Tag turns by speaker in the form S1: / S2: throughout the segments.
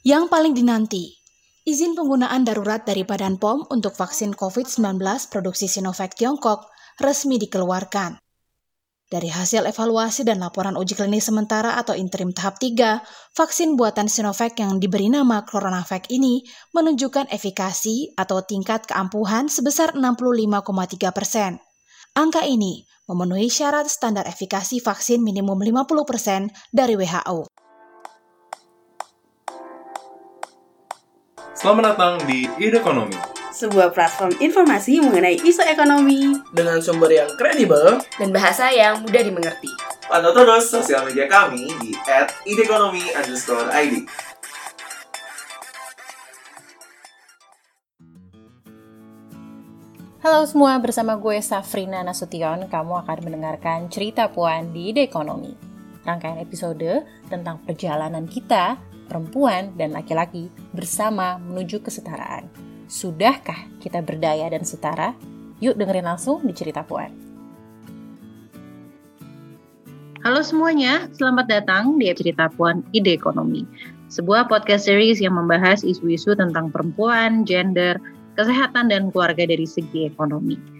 S1: Yang paling dinanti, izin penggunaan darurat dari Badan POM untuk vaksin COVID-19 produksi Sinovac Tiongkok resmi dikeluarkan. Dari hasil evaluasi dan laporan uji klinis sementara atau interim tahap 3, vaksin buatan Sinovac yang diberi nama CoronaVac ini menunjukkan efikasi atau tingkat keampuhan sebesar 65,3 persen. Angka ini memenuhi syarat standar efikasi vaksin minimum 50 persen dari WHO.
S2: Selamat datang di Ide Ekonomi.
S3: Sebuah platform informasi mengenai isu ekonomi
S4: dengan sumber yang kredibel
S5: dan bahasa yang mudah dimengerti.
S6: Pantau terus sosial media kami di @idekonomi_id.
S7: Halo semua, bersama gue Safrina Nasution, kamu akan mendengarkan cerita Puan di Ide Ekonomi. Rangkaian episode tentang perjalanan kita perempuan dan laki-laki bersama menuju kesetaraan. Sudahkah kita berdaya dan setara? Yuk dengerin langsung di cerita Puan. Halo semuanya, selamat datang di cerita Puan Ide Ekonomi. Sebuah podcast series yang membahas isu-isu tentang perempuan, gender, kesehatan, dan keluarga dari segi ekonomi.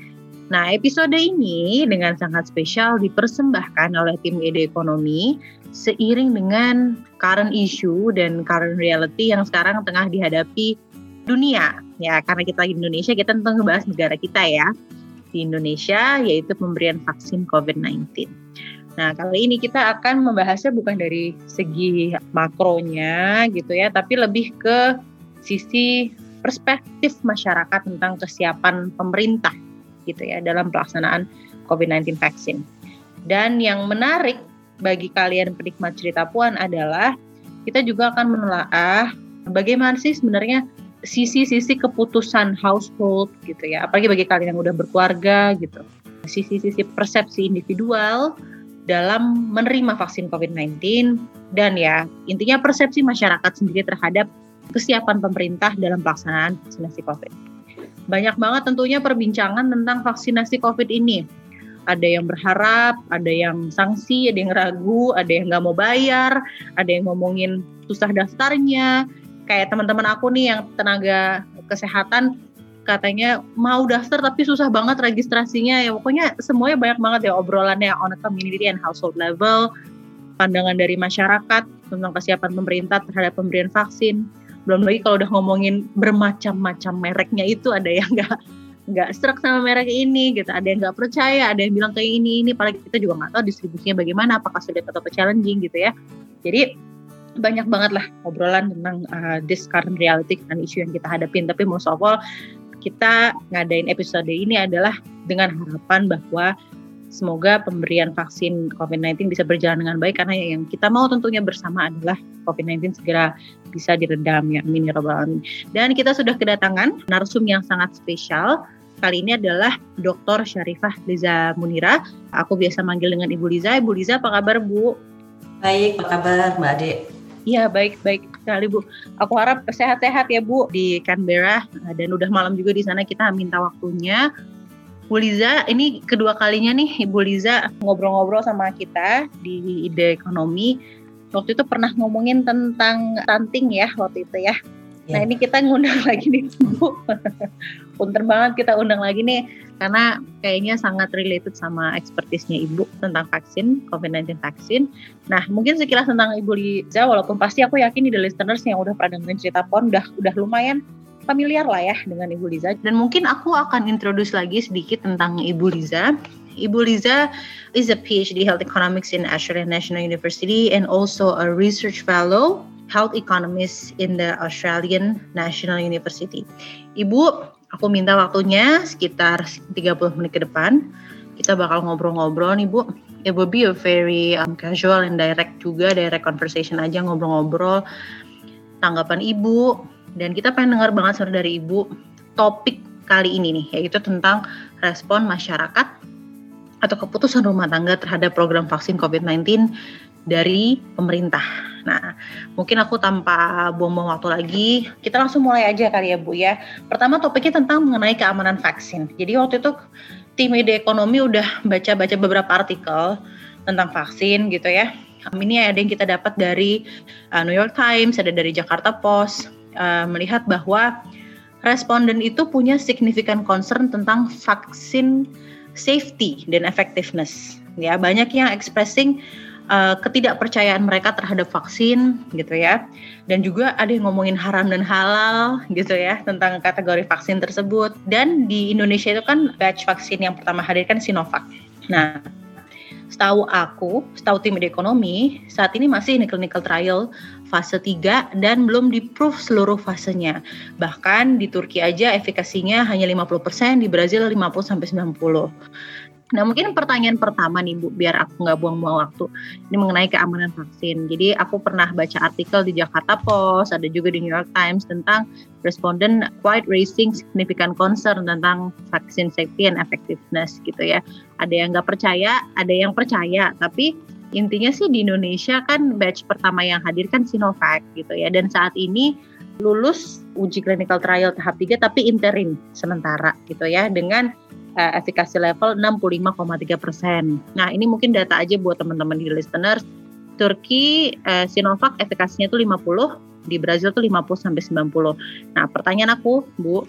S7: Nah, episode ini dengan sangat spesial dipersembahkan oleh tim Ide Ekonomi seiring dengan current issue dan current reality yang sekarang tengah dihadapi dunia. Ya, karena kita di Indonesia, kita tentu ngebahas negara kita ya. Di Indonesia, yaitu pemberian vaksin COVID-19. Nah, kali ini kita akan membahasnya bukan dari segi makronya gitu ya, tapi lebih ke sisi perspektif masyarakat tentang kesiapan pemerintah gitu ya dalam pelaksanaan COVID-19 vaksin. Dan yang menarik bagi kalian penikmat cerita Puan adalah kita juga akan menelaah bagaimana sih sebenarnya sisi-sisi keputusan household gitu ya, apalagi bagi kalian yang udah berkeluarga gitu. Sisi-sisi persepsi individual dalam menerima vaksin COVID-19 dan ya intinya persepsi masyarakat sendiri terhadap kesiapan pemerintah dalam pelaksanaan vaksinasi COVID. Banyak banget tentunya perbincangan tentang vaksinasi COVID ini. Ada yang berharap, ada yang sanksi, ada yang ragu, ada yang nggak mau bayar, ada yang ngomongin susah daftarnya. Kayak teman-teman aku nih yang tenaga kesehatan katanya mau daftar tapi susah banget registrasinya. Ya pokoknya semuanya banyak banget ya obrolannya on a community and household level pandangan dari masyarakat tentang kesiapan pemerintah terhadap pemberian vaksin belum lagi kalau udah ngomongin bermacam-macam mereknya itu ada yang nggak nggak serak sama merek ini gitu. Ada yang nggak percaya ada yang bilang kayak ini ini. Paling kita juga nggak tahu distribusinya bagaimana apakah sulit atau challenging gitu ya. Jadi banyak banget lah obrolan tentang uh, this current reality dan isu yang kita hadapin. Tapi of all kita ngadain episode ini adalah dengan harapan bahwa semoga pemberian vaksin COVID-19 bisa berjalan dengan baik karena yang kita mau tentunya bersama adalah COVID-19 segera bisa diredam ya amin ya alamin. Dan kita sudah kedatangan narsum yang sangat spesial. Kali ini adalah Dr. Syarifah Liza Munira. Aku biasa manggil dengan Ibu Liza. Ibu Liza apa kabar Bu?
S8: Baik, apa kabar Mbak Ade?
S7: Iya baik baik sekali Bu. Aku harap sehat-sehat ya Bu di Canberra dan udah malam juga di sana kita minta waktunya Bu Liza, ini kedua kalinya nih Ibu Liza ngobrol-ngobrol sama kita di ide ekonomi. Waktu itu pernah ngomongin tentang stunting ya waktu itu ya. ya. Nah ini kita ngundang lagi nih Bu. Punter banget kita undang lagi nih karena kayaknya sangat related sama ekspertisnya Ibu tentang vaksin, COVID-19 vaksin. Nah mungkin sekilas tentang Ibu Liza, walaupun pasti aku yakin di the listeners yang udah pernah dengerin cerita PON udah, udah lumayan familiar lah ya dengan Ibu Liza. Dan mungkin aku akan introduce lagi sedikit tentang Ibu Liza. Ibu Liza is a PhD Health Economics in Australian National University and also a research fellow health economist in the Australian National University. Ibu, aku minta waktunya sekitar 30 menit ke depan. Kita bakal ngobrol-ngobrol nih, Bu. It will be a very um, casual and direct juga, direct conversation aja ngobrol-ngobrol. Tanggapan Ibu, dan kita pengen dengar banget suara dari Ibu topik kali ini nih, yaitu tentang respon masyarakat atau keputusan rumah tangga terhadap program vaksin COVID-19 dari pemerintah. Nah, mungkin aku tanpa buang-buang waktu lagi, kita langsung mulai aja kali ya Bu ya. Pertama topiknya tentang mengenai keamanan vaksin. Jadi waktu itu tim ide ekonomi udah baca-baca beberapa artikel tentang vaksin gitu ya. Ini ada yang kita dapat dari uh, New York Times, ada dari Jakarta Post, uh, melihat bahwa responden itu punya signifikan concern tentang vaksin safety dan effectiveness. Ya, banyak yang expressing uh, ketidakpercayaan mereka terhadap vaksin gitu ya. Dan juga ada yang ngomongin haram dan halal gitu ya tentang kategori vaksin tersebut. Dan di Indonesia itu kan batch vaksin yang pertama hadir kan Sinovac. Nah, setahu aku, setahu tim ekonomi, saat ini masih ini clinical trial fase 3 dan belum di-proof seluruh fasenya. Bahkan di Turki aja efikasinya hanya 50%, di Brazil 50 sampai 90. Nah mungkin pertanyaan pertama nih Bu, biar aku nggak buang-buang waktu. Ini mengenai keamanan vaksin. Jadi aku pernah baca artikel di Jakarta Post, ada juga di New York Times tentang responden quite raising significant concern tentang vaksin safety and effectiveness gitu ya. Ada yang nggak percaya, ada yang percaya. Tapi intinya sih di Indonesia kan batch pertama yang hadir kan Sinovac gitu ya. Dan saat ini lulus uji clinical trial tahap 3 tapi interim sementara gitu ya dengan uh, efikasi level 65,3 persen. Nah ini mungkin data aja buat teman-teman di listeners. Turki uh, Sinovac efikasinya itu 50, di Brazil tuh 50 sampai 90. Nah pertanyaan aku, Bu,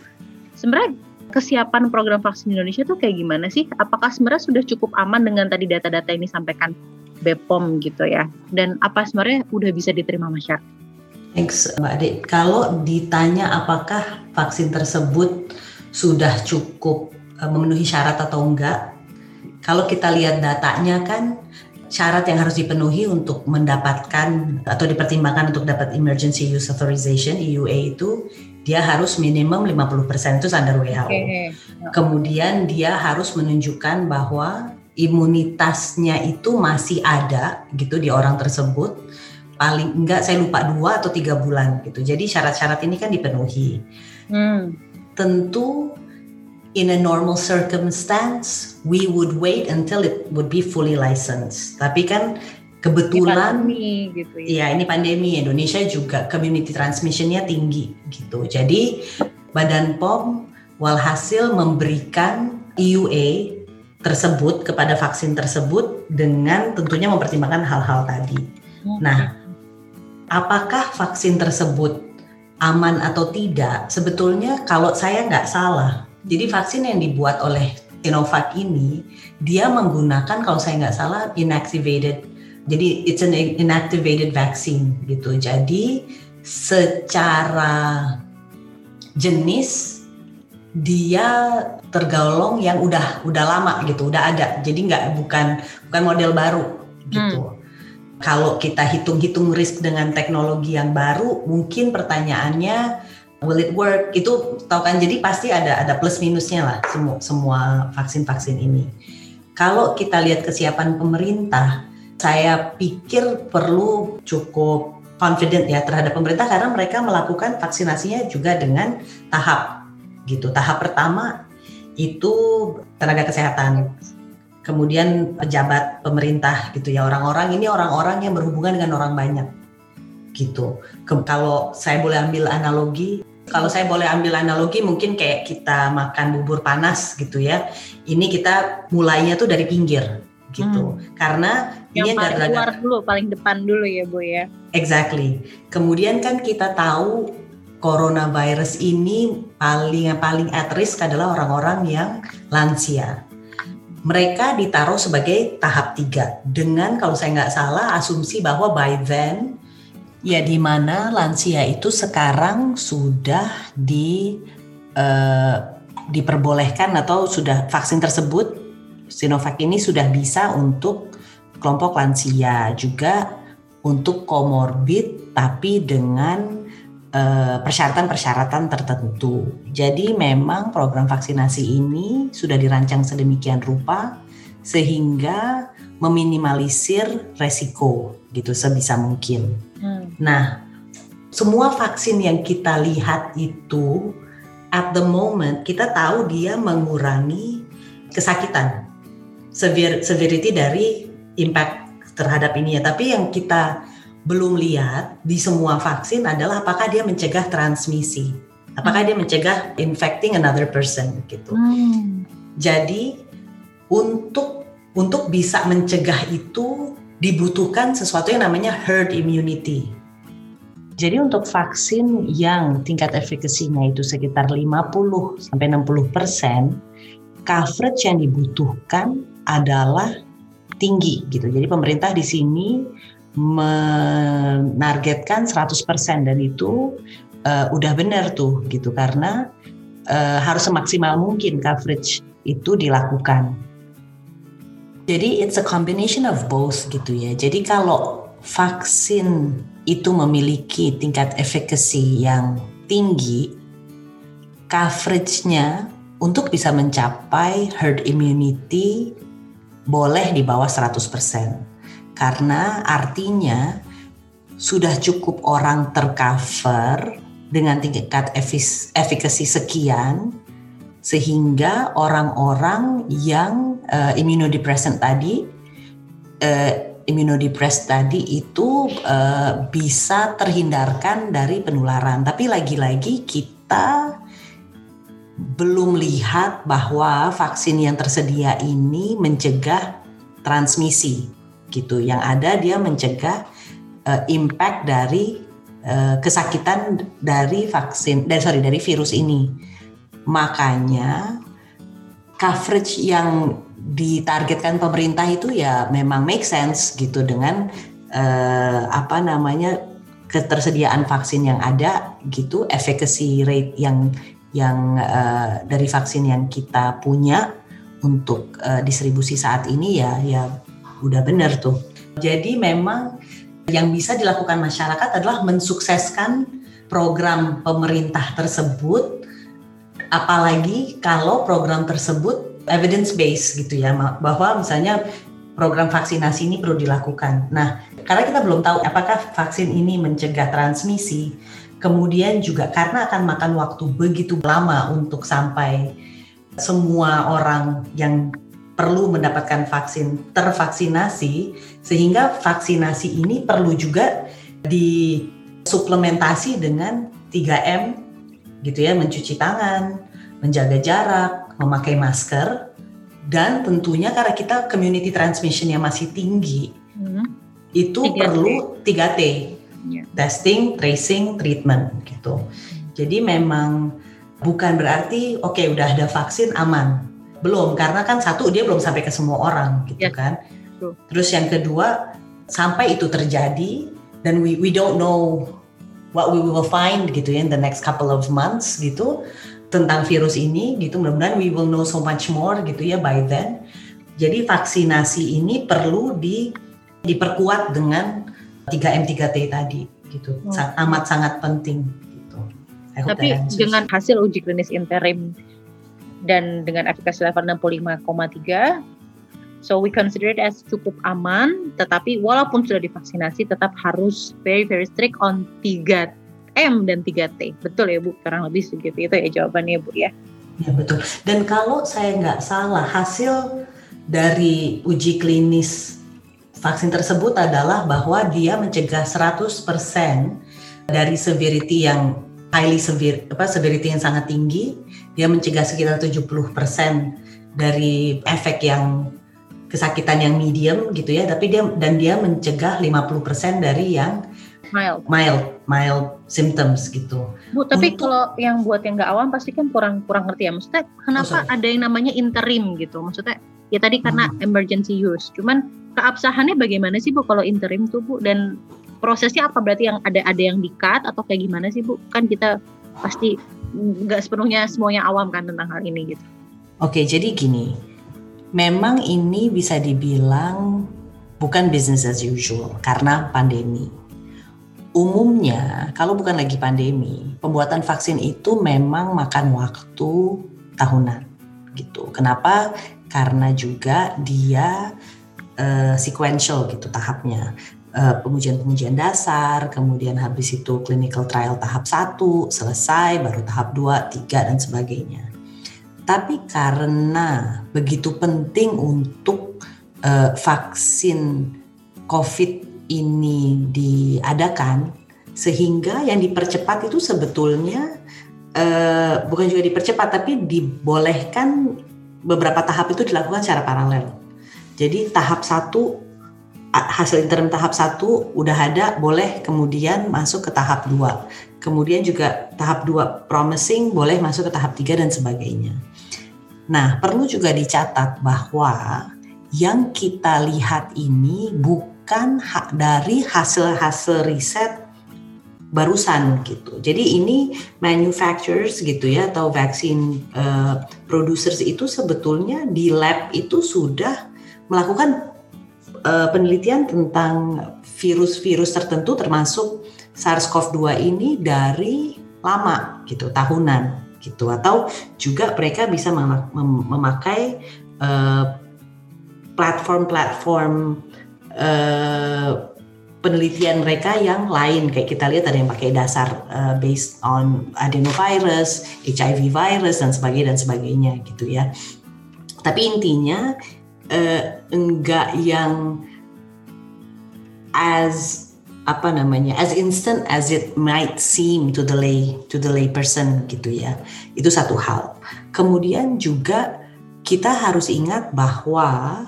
S7: sebenarnya kesiapan program vaksin Indonesia tuh kayak gimana sih? Apakah sebenarnya sudah cukup aman dengan tadi data-data ini sampaikan BPOM gitu ya? Dan apa sebenarnya udah bisa diterima masyarakat?
S8: Thanks Mbak Ade. Kalau ditanya apakah vaksin tersebut sudah cukup Eh, memenuhi syarat atau enggak. Kalau kita lihat datanya kan syarat yang harus dipenuhi untuk mendapatkan atau dipertimbangkan untuk dapat emergency use authorization EUA itu dia harus minimum 50% itu standar WHO. Okay. Kemudian dia harus menunjukkan bahwa imunitasnya itu masih ada gitu di orang tersebut paling enggak saya lupa dua atau tiga bulan gitu. Jadi syarat-syarat ini kan dipenuhi. Hmm. Tentu in a normal circumstance we would wait until it would be fully licensed. Tapi kan kebetulan
S7: ini pandemi, gitu ya.
S8: ya ini pandemi Indonesia juga community transmissionnya tinggi gitu. Jadi Badan POM walhasil memberikan EUA tersebut kepada vaksin tersebut dengan tentunya mempertimbangkan hal-hal tadi. Nah, apakah vaksin tersebut aman atau tidak? Sebetulnya kalau saya nggak salah, jadi vaksin yang dibuat oleh Sinovac ini dia menggunakan kalau saya nggak salah inactivated. Jadi it's an inactivated vaccine gitu. Jadi secara jenis dia tergolong yang udah udah lama gitu, udah ada. Jadi nggak bukan bukan model baru gitu. Hmm. Kalau kita hitung-hitung risk dengan teknologi yang baru, mungkin pertanyaannya will it work itu tahu kan jadi pasti ada ada plus minusnya lah semua semua vaksin vaksin ini kalau kita lihat kesiapan pemerintah saya pikir perlu cukup confident ya terhadap pemerintah karena mereka melakukan vaksinasinya juga dengan tahap gitu tahap pertama itu tenaga kesehatan kemudian pejabat pemerintah gitu ya orang-orang ini orang-orang yang berhubungan dengan orang banyak gitu. Kalau saya boleh ambil analogi, kalau saya boleh ambil analogi mungkin kayak kita makan bubur panas gitu ya. Ini kita mulainya tuh dari pinggir gitu. Hmm. Karena
S7: yang ini paling luar dulu, paling depan dulu ya, Bu ya.
S8: Exactly. Kemudian kan kita tahu coronavirus ini paling paling at risk adalah orang-orang yang lansia. Mereka ditaruh sebagai tahap tiga dengan kalau saya nggak salah asumsi bahwa by then Ya, di mana lansia itu sekarang sudah di uh, diperbolehkan atau sudah vaksin tersebut Sinovac ini sudah bisa untuk kelompok lansia juga untuk komorbid tapi dengan eh, persyaratan-persyaratan tertentu. Jadi memang program vaksinasi ini sudah dirancang sedemikian rupa sehingga meminimalisir resiko gitu sebisa mungkin. Hmm. Nah, semua vaksin yang kita lihat itu at the moment kita tahu dia mengurangi kesakitan, severity dari impact terhadap ini ya. Tapi yang kita belum lihat di semua vaksin adalah apakah dia mencegah transmisi, apakah dia mencegah infecting another person gitu. Hmm. Jadi untuk untuk bisa mencegah itu dibutuhkan sesuatu yang namanya herd immunity. Jadi untuk vaksin yang tingkat efikasinya itu sekitar 50 sampai 60 persen, coverage yang dibutuhkan adalah tinggi gitu. Jadi pemerintah di sini menargetkan 100% dan itu uh, udah benar tuh gitu karena uh, harus semaksimal mungkin coverage itu dilakukan. Jadi it's a combination of both gitu ya. Jadi kalau vaksin itu memiliki tingkat efekasi yang tinggi, coveragenya untuk bisa mencapai herd immunity boleh di bawah 100%. Karena artinya sudah cukup orang tercover dengan tingkat efikasi sekian sehingga orang-orang yang uh, immunodepressant tadi uh, immunodepressed tadi itu uh, bisa terhindarkan dari penularan tapi lagi-lagi kita belum lihat bahwa vaksin yang tersedia ini mencegah transmisi gitu. Yang ada dia mencegah uh, impact dari uh, kesakitan dari vaksin dari sorry dari virus ini. Makanya coverage yang ditargetkan pemerintah itu ya memang make sense gitu dengan uh, apa namanya ketersediaan vaksin yang ada gitu, efficacy rate yang yang uh, dari vaksin yang kita punya untuk uh, distribusi saat ini ya ya udah benar tuh. Jadi memang yang bisa dilakukan masyarakat adalah mensukseskan program pemerintah tersebut apalagi kalau program tersebut evidence based gitu ya bahwa misalnya program vaksinasi ini perlu dilakukan. Nah, karena kita belum tahu apakah vaksin ini mencegah transmisi, kemudian juga karena akan makan waktu begitu lama untuk sampai semua orang yang perlu mendapatkan vaksin tervaksinasi sehingga vaksinasi ini perlu juga disuplementasi dengan 3M gitu ya, mencuci tangan, menjaga jarak, memakai masker, dan tentunya karena kita community transmissionnya masih tinggi, hmm. itu 3T. perlu 3T, yeah. testing, tracing, treatment gitu. Jadi memang bukan berarti oke okay, udah ada vaksin aman, belum karena kan satu dia belum sampai ke semua orang gitu yeah. kan. Terus yang kedua sampai itu terjadi dan we we don't know what we will find gitu ya in the next couple of months gitu tentang virus ini gitu mudah-mudahan we will know so much more gitu ya by then jadi vaksinasi ini perlu di diperkuat dengan 3M 3T tadi gitu oh. amat sangat penting gitu.
S7: Tapi dengan hasil uji klinis interim dan dengan efikasi level 65,3 So we consider it as cukup aman, tetapi walaupun sudah divaksinasi tetap harus very very strict on 3M dan 3T. Betul ya Bu? Kurang lebih segitu itu ya jawabannya Bu ya.
S8: Ya betul. Dan kalau saya nggak salah hasil dari uji klinis vaksin tersebut adalah bahwa dia mencegah 100% dari severity yang highly severe apa severity yang sangat tinggi, dia mencegah sekitar 70% dari efek yang kesakitan yang medium gitu ya, tapi dia dan dia mencegah 50% dari yang
S7: mild
S8: mild mild symptoms gitu.
S7: Bu, tapi Untuk, kalau yang buat yang nggak awam pasti kan kurang kurang ngerti ya. Maksudnya kenapa oh, ada yang namanya interim gitu? Maksudnya ya tadi karena hmm. emergency use. Cuman keabsahannya bagaimana sih Bu kalau interim tuh Bu dan prosesnya apa berarti yang ada ada yang di-cut atau kayak gimana sih Bu? Kan kita pasti nggak sepenuhnya semuanya awam kan tentang hal ini gitu.
S8: Oke, jadi gini memang ini bisa dibilang bukan business as usual karena pandemi. Umumnya, kalau bukan lagi pandemi, pembuatan vaksin itu memang makan waktu tahunan gitu. Kenapa? Karena juga dia uh, sequential gitu tahapnya. Uh, pengujian-pengujian dasar, kemudian habis itu clinical trial tahap 1 selesai, baru tahap 2, 3 dan sebagainya. Tapi karena begitu penting untuk uh, vaksin COVID ini diadakan, sehingga yang dipercepat itu sebetulnya uh, bukan juga dipercepat, tapi dibolehkan beberapa tahap itu dilakukan secara paralel. Jadi tahap satu hasil interim tahap satu udah ada, boleh kemudian masuk ke tahap dua. Kemudian juga tahap dua promising, boleh masuk ke tahap tiga dan sebagainya. Nah, perlu juga dicatat bahwa yang kita lihat ini bukan hak dari hasil-hasil riset barusan gitu. Jadi ini manufacturers gitu ya atau vaksin uh, producers itu sebetulnya di lab itu sudah melakukan uh, penelitian tentang virus-virus tertentu termasuk SARS-CoV-2 ini dari lama gitu, tahunan gitu atau juga mereka bisa memakai platform-platform uh, penelitian mereka yang lain kayak kita lihat ada yang pakai dasar uh, based on adenovirus, HIV virus dan sebagainya dan sebagainya gitu ya. Tapi intinya uh, enggak yang as apa namanya as instant as it might seem to the lay to the lay person gitu ya. Itu satu hal. Kemudian juga kita harus ingat bahwa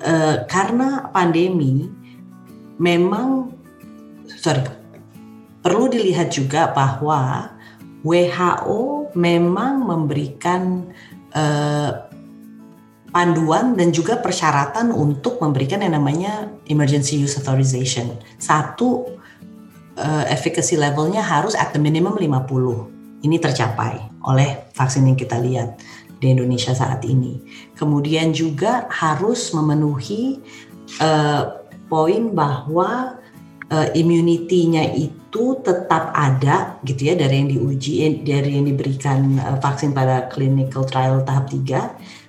S8: uh, karena pandemi memang sorry perlu dilihat juga bahwa WHO memang memberikan uh, panduan dan juga persyaratan untuk memberikan yang namanya emergency use authorization. Satu uh, efficacy levelnya harus at the minimum 50. Ini tercapai oleh vaksin yang kita lihat di Indonesia saat ini. Kemudian juga harus memenuhi uh, poin bahwa uh, immunity-nya itu tetap ada gitu ya dari yang diuji dari yang diberikan vaksin pada clinical trial tahap 3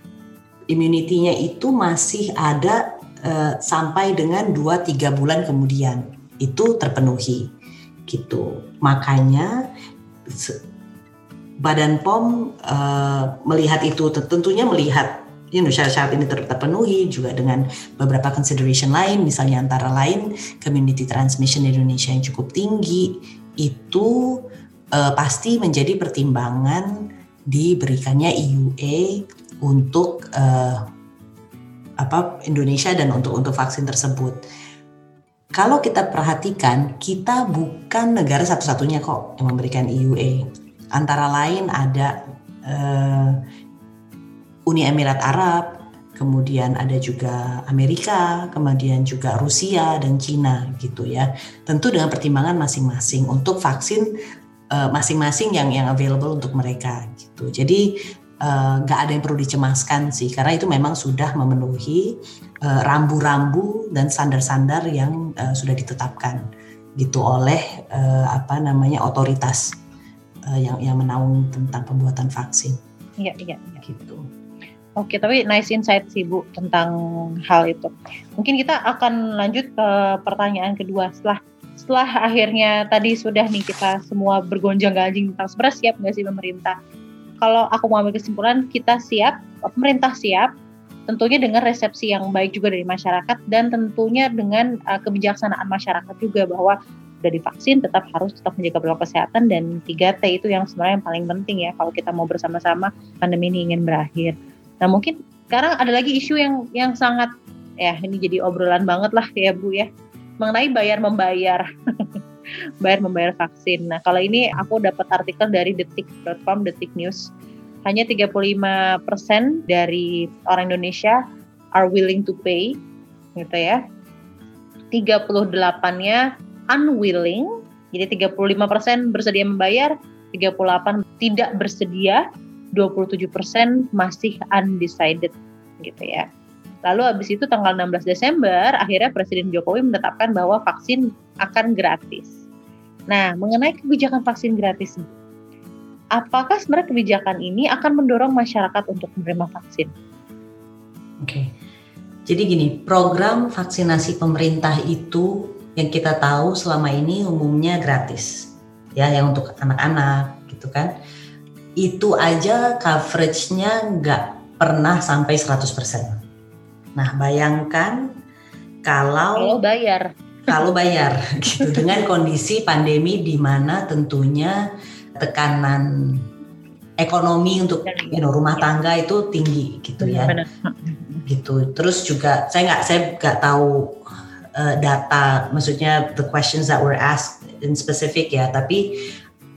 S8: immunity-nya itu masih ada uh, sampai dengan 2-3 bulan kemudian itu terpenuhi gitu. Makanya Badan POM uh, melihat itu tentunya melihat you know, syarat-syarat ini terpenuhi juga dengan beberapa consideration lain misalnya antara lain community transmission di Indonesia yang cukup tinggi itu uh, pasti menjadi pertimbangan diberikannya EUA untuk uh, apa Indonesia dan untuk untuk vaksin tersebut. Kalau kita perhatikan, kita bukan negara satu-satunya kok yang memberikan EUA. Antara lain ada uh, Uni Emirat Arab, kemudian ada juga Amerika, kemudian juga Rusia dan Cina gitu ya. Tentu dengan pertimbangan masing-masing untuk vaksin eh, masing-masing uh, yang yang available untuk mereka gitu. Jadi nggak uh, ada yang perlu dicemaskan sih karena itu memang sudah memenuhi eh, rambu-rambu uh, dan standar-standar yang uh, sudah ditetapkan gitu oleh uh, apa namanya otoritas uh, yang yang menaung tentang pembuatan vaksin.
S7: Iya iya. iya. Gitu. Oke, tapi nice insight sih Bu tentang hal itu. Mungkin kita akan lanjut ke pertanyaan kedua setelah setelah akhirnya tadi sudah nih kita semua bergonjang-ganjing tentang sebenarnya siap nggak sih pemerintah kalau aku mau ambil kesimpulan kita siap, pemerintah siap, tentunya dengan resepsi yang baik juga dari masyarakat dan tentunya dengan uh, kebijaksanaan masyarakat juga bahwa sudah divaksin tetap harus tetap menjaga protokol kesehatan dan 3T itu yang sebenarnya yang paling penting ya kalau kita mau bersama-sama pandemi ini ingin berakhir. Nah mungkin sekarang ada lagi isu yang yang sangat ya ini jadi obrolan banget lah ya Bu ya mengenai bayar membayar. bayar membayar vaksin. Nah, kalau ini aku dapat artikel dari detik.com, detik news. Hanya 35% dari orang Indonesia are willing to pay, gitu ya. 38-nya unwilling, jadi 35% bersedia membayar, 38 tidak bersedia, 27% masih undecided, gitu ya. Lalu habis itu tanggal 16 Desember, akhirnya Presiden Jokowi menetapkan bahwa vaksin akan gratis. Nah, mengenai kebijakan vaksin gratis, apakah sebenarnya kebijakan ini akan mendorong masyarakat untuk menerima vaksin?
S8: Oke, jadi gini, program vaksinasi pemerintah itu yang kita tahu selama ini umumnya gratis, ya, yang untuk anak-anak gitu kan. Itu aja coveragenya nggak pernah sampai 100%. Nah, bayangkan kalau
S7: kalau bayar.
S8: kalau bayar gitu. Dengan kondisi pandemi di mana tentunya tekanan ekonomi untuk you know, rumah tangga itu tinggi gitu ya. Gitu. Terus juga saya nggak saya nggak tahu uh, data, maksudnya the questions that were asked in specific ya, tapi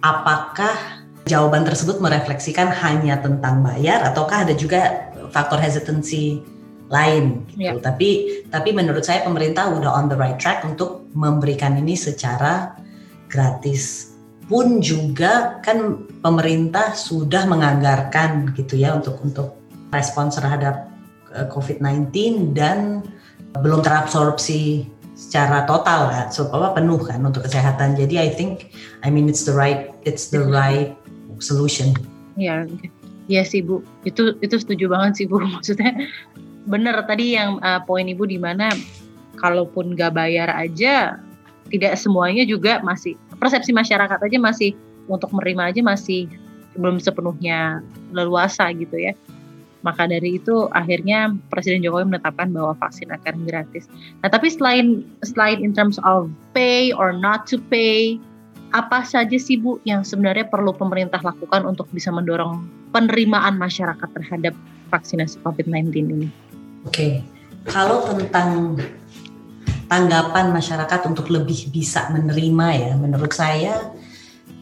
S8: apakah jawaban tersebut merefleksikan hanya tentang bayar ataukah ada juga faktor hesitancy lain gitu. Yeah. Tapi tapi menurut saya pemerintah udah on the right track untuk memberikan ini secara gratis. Pun juga kan pemerintah sudah menganggarkan gitu ya untuk untuk respons terhadap uh, COVID-19 dan belum terabsorpsi secara total kan, so apa penuh kan untuk kesehatan. Jadi I think, I mean it's the right, it's the right solution.
S7: Ya, ya sih Bu, itu itu setuju banget sih Bu. Maksudnya benar tadi yang uh, poin Ibu di mana kalaupun gak bayar aja, tidak semuanya juga masih persepsi masyarakat aja masih untuk menerima aja masih belum sepenuhnya leluasa gitu ya. Maka dari itu akhirnya Presiden Jokowi menetapkan bahwa vaksin akan gratis. Nah, tapi selain selain in terms of pay or not to pay, apa saja sih Bu yang sebenarnya perlu pemerintah lakukan untuk bisa mendorong penerimaan masyarakat terhadap vaksinasi COVID-19 ini?
S8: Oke, okay. kalau tentang tanggapan masyarakat untuk lebih bisa menerima ya, menurut saya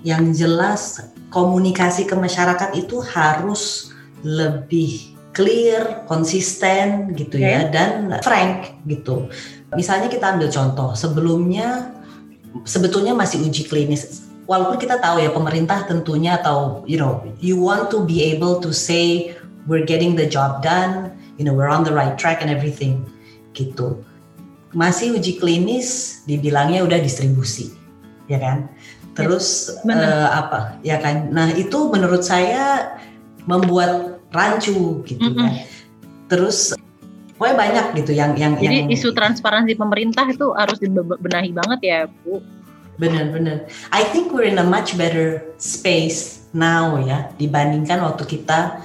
S8: yang jelas komunikasi ke masyarakat itu harus lebih clear, konsisten gitu okay. ya dan frank gitu. Misalnya kita ambil contoh, sebelumnya sebetulnya masih uji klinis. Walaupun kita tahu ya pemerintah tentunya atau you know, you want to be able to say we're getting the job done, you know, we're on the right track and everything gitu. Masih uji klinis dibilangnya udah distribusi, ya kan? Terus ya, uh, apa? Ya kan. Nah, itu menurut saya membuat rancu gitu mm -hmm. kan. Terus pokoknya banyak gitu yang yang
S7: Jadi
S8: yang,
S7: isu transparansi pemerintah itu harus dibenahi banget ya, Bu.
S8: Benar-benar. I think we're in a much better space now ya dibandingkan waktu kita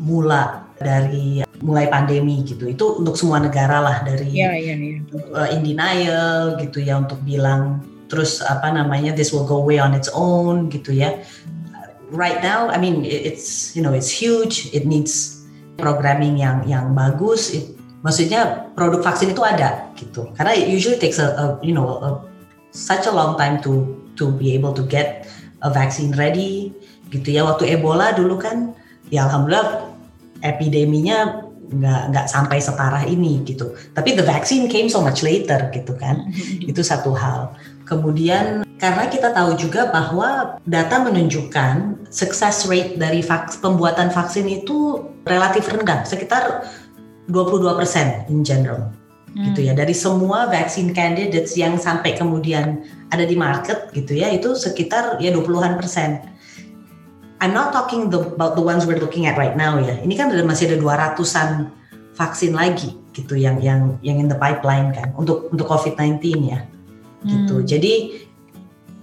S8: mula dari mulai pandemi gitu. Itu untuk semua negara lah dari yeah, yeah, yeah. Uh, in denial gitu ya untuk bilang terus apa namanya this will go away on its own gitu ya right now, I mean, it's you know it's huge. It needs programming yang yang bagus. It, maksudnya produk vaksin itu ada gitu. Karena it usually takes a, a you know a, such a long time to to be able to get a vaccine ready gitu ya. Waktu Ebola dulu kan, ya alhamdulillah epideminya nggak nggak sampai separah ini gitu. Tapi the vaccine came so much later gitu kan. itu satu hal. Kemudian karena kita tahu juga bahwa data menunjukkan success rate dari vaks, pembuatan vaksin itu relatif rendah, sekitar 22% in general. Hmm. gitu ya dari semua vaksin candidates yang sampai kemudian ada di market gitu ya itu sekitar ya 20-an persen. I'm not talking the, about the ones we're looking at right now ya. Ini kan masih ada 200-an vaksin lagi gitu yang yang yang in the pipeline kan untuk untuk COVID-19 ya gitu. Hmm. Jadi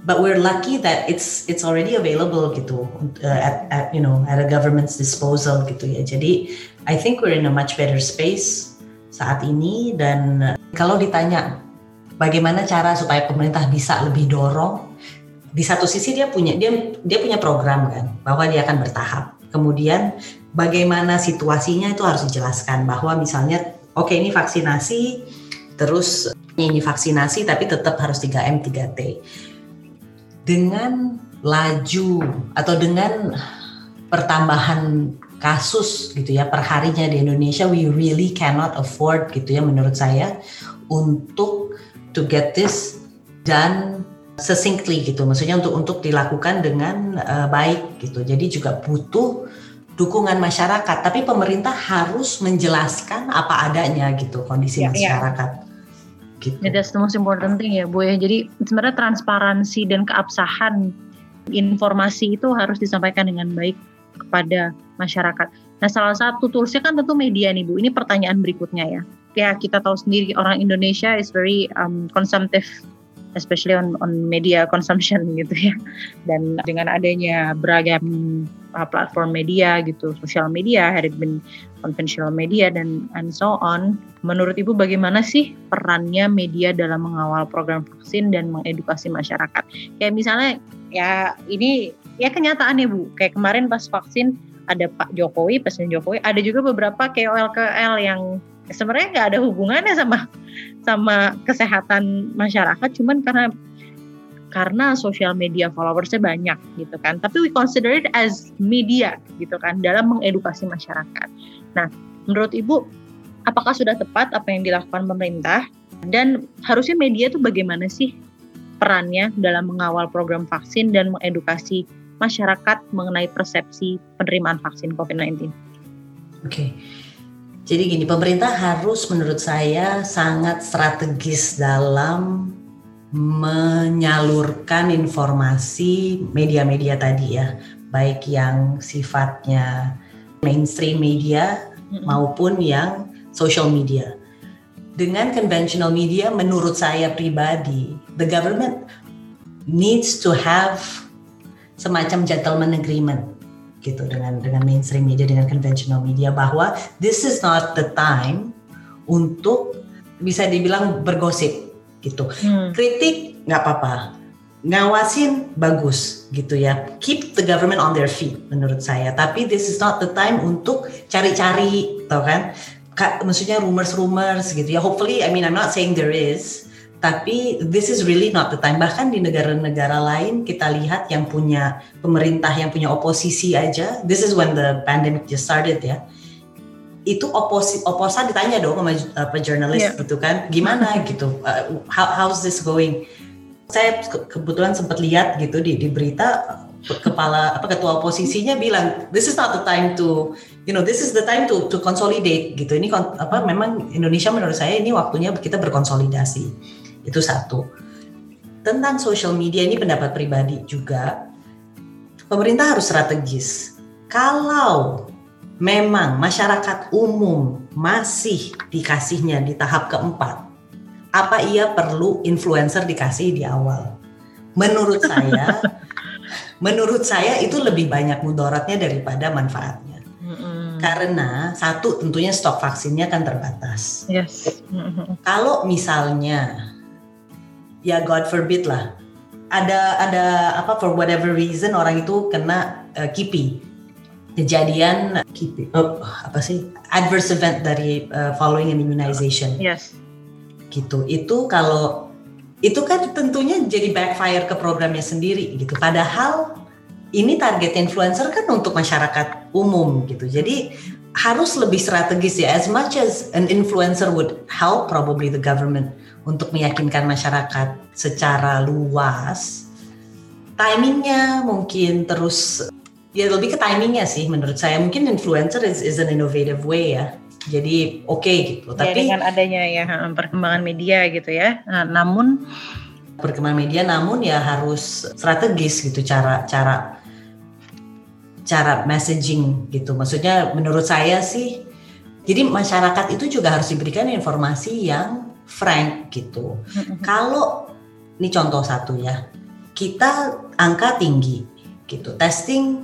S8: but we're lucky that it's it's already available gitu uh, at, at you know at a government's disposal gitu ya. Jadi I think we're in a much better space saat ini dan kalau ditanya bagaimana cara supaya pemerintah bisa lebih dorong di satu sisi dia punya dia dia punya program kan bahwa dia akan bertahap. Kemudian bagaimana situasinya itu harus dijelaskan bahwa misalnya oke okay, ini vaksinasi terus ini vaksinasi tapi tetap harus 3M 3T. Dengan laju atau dengan pertambahan kasus gitu ya perharinya di Indonesia we really cannot afford gitu ya menurut saya untuk to get this done succinctly gitu maksudnya untuk untuk dilakukan dengan uh, baik gitu jadi juga butuh dukungan masyarakat tapi pemerintah harus menjelaskan apa adanya gitu kondisi ya, masyarakat ya.
S7: Gitu. Yeah, that's the most important thing ya Bu ya. Jadi sebenarnya transparansi dan keabsahan informasi itu harus disampaikan dengan baik kepada masyarakat. Nah salah satu toolsnya kan tentu media nih Bu. Ini pertanyaan berikutnya ya. Ya kita tahu sendiri orang Indonesia is very um, consumptive especially on on media consumption gitu ya. Dan dengan adanya beragam uh, platform media gitu, sosial media, been conventional media dan and so on. Menurut Ibu bagaimana sih perannya media dalam mengawal program vaksin dan mengedukasi masyarakat? Kayak misalnya ya ini ya kenyataan ya Bu, kayak kemarin pas vaksin ada Pak Jokowi, Presiden Jokowi, ada juga beberapa KOL KOL yang sebenarnya nggak ada hubungannya sama sama kesehatan masyarakat cuman karena karena sosial media followersnya banyak gitu kan tapi we consider it as media gitu kan dalam mengedukasi masyarakat nah menurut ibu apakah sudah tepat apa yang dilakukan pemerintah dan harusnya media itu bagaimana sih perannya dalam mengawal program vaksin dan mengedukasi masyarakat mengenai persepsi penerimaan vaksin COVID-19
S8: Oke. Okay. Jadi gini, pemerintah harus menurut saya sangat strategis dalam menyalurkan informasi media-media tadi ya, baik yang sifatnya mainstream media maupun yang social media. Dengan conventional media menurut saya pribadi, the government needs to have semacam gentleman agreement gitu dengan dengan mainstream media dengan conventional media bahwa this is not the time untuk bisa dibilang bergosip gitu. Hmm. Kritik nggak apa-apa. Ngawasin bagus gitu ya. Keep the government on their feet menurut saya. Tapi this is not the time untuk cari-cari, tau kan? Maksudnya rumors-rumors gitu ya. Hopefully, I mean I'm not saying there is, tapi this is really not the time. Bahkan di negara-negara lain kita lihat yang punya pemerintah yang punya oposisi aja. This is when the pandemic just started ya. Itu oposi oposan ditanya dong sama apa jurnalis yeah. gitu kan, gimana gitu, uh, how how's this going? Saya ke kebetulan sempat lihat gitu di di berita kepala apa ketua oposisinya bilang this is not the time to you know this is the time to to consolidate gitu. Ini apa memang Indonesia menurut saya ini waktunya kita berkonsolidasi itu satu. Tentang social media ini pendapat pribadi juga, pemerintah harus strategis. Kalau memang masyarakat umum masih dikasihnya di tahap keempat, apa ia perlu influencer dikasih di awal? Menurut saya, menurut saya itu lebih banyak mudaratnya daripada manfaatnya. Karena satu tentunya stok vaksinnya kan terbatas.
S7: Yes.
S8: Kalau misalnya ya God forbid lah. Ada ada apa for whatever reason orang itu kena uh, kipi. Kejadian kipi oh, apa sih? Adverse event dari uh, following an immunization.
S7: Yes.
S8: Gitu. Itu kalau itu kan tentunya jadi backfire ke programnya sendiri gitu. Padahal ini target influencer kan untuk masyarakat umum gitu. Jadi harus lebih strategis ya. As much as an influencer would help probably the government untuk meyakinkan masyarakat secara luas timingnya mungkin terus ya lebih ke timingnya sih menurut saya. Mungkin influencer is, is an innovative way ya. Jadi oke okay, gitu.
S7: Ya, tapi dengan adanya ya perkembangan media gitu ya. Nah, namun
S8: perkembangan media namun ya harus strategis gitu cara cara cara messaging gitu. Maksudnya menurut saya sih jadi masyarakat itu juga harus diberikan informasi yang frank gitu. Kalau ini contoh satu ya, kita angka tinggi gitu, testing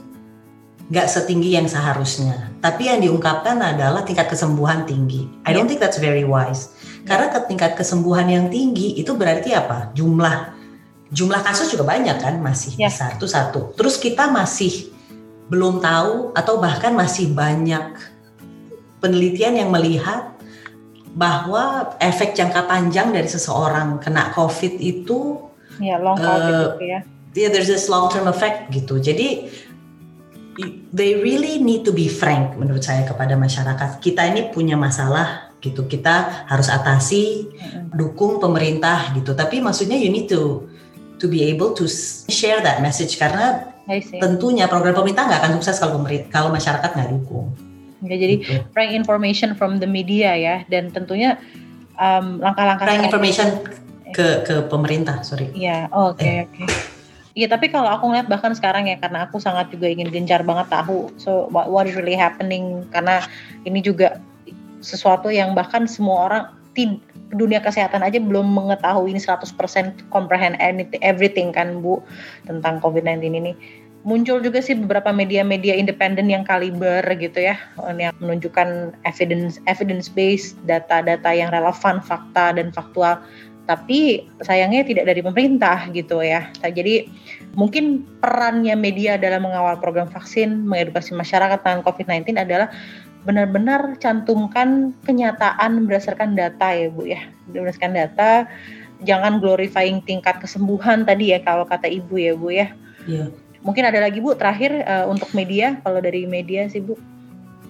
S8: nggak setinggi yang seharusnya, tapi yang diungkapkan adalah tingkat kesembuhan tinggi. I don't think that's very wise. Karena ke tingkat kesembuhan yang tinggi itu berarti apa? Jumlah jumlah kasus juga banyak kan masih yeah. besar itu satu. Terus kita masih belum tahu atau bahkan masih banyak penelitian yang melihat bahwa efek jangka panjang dari seseorang kena COVID itu
S7: ya long COVID uh, gitu ya.
S8: Yeah, there's this long term effect gitu. Jadi they really need to be frank menurut saya kepada masyarakat. Kita ini punya masalah gitu. Kita harus atasi, dukung pemerintah gitu. Tapi maksudnya you need to to be able to share that message karena tentunya program pemerintah nggak akan sukses kalau kalau masyarakat nggak dukung.
S7: Ya, jadi okay. frank information from the media ya dan tentunya um, langkah-langkah
S8: frank information ke ke pemerintah, sorry.
S7: Iya, oke okay, eh. oke. Okay. Iya, tapi kalau aku ngeliat bahkan sekarang ya karena aku sangat juga ingin gencar banget tahu so what, what is really happening karena ini juga sesuatu yang bahkan semua orang tid, dunia kesehatan aja belum mengetahui ini 100% comprehend anything, everything kan Bu tentang COVID-19 ini muncul juga sih beberapa media-media independen yang kaliber gitu ya yang menunjukkan evidence evidence based data-data yang relevan fakta dan faktual tapi sayangnya tidak dari pemerintah gitu ya jadi mungkin perannya media dalam mengawal program vaksin mengedukasi masyarakat tentang COVID-19 adalah benar-benar cantumkan kenyataan berdasarkan data ya Bu ya. Berdasarkan data, jangan glorifying tingkat kesembuhan tadi ya kalau kata Ibu ya Bu ya.
S8: Iya.
S7: Mungkin ada lagi Bu terakhir uh, untuk media, kalau dari media sih Bu.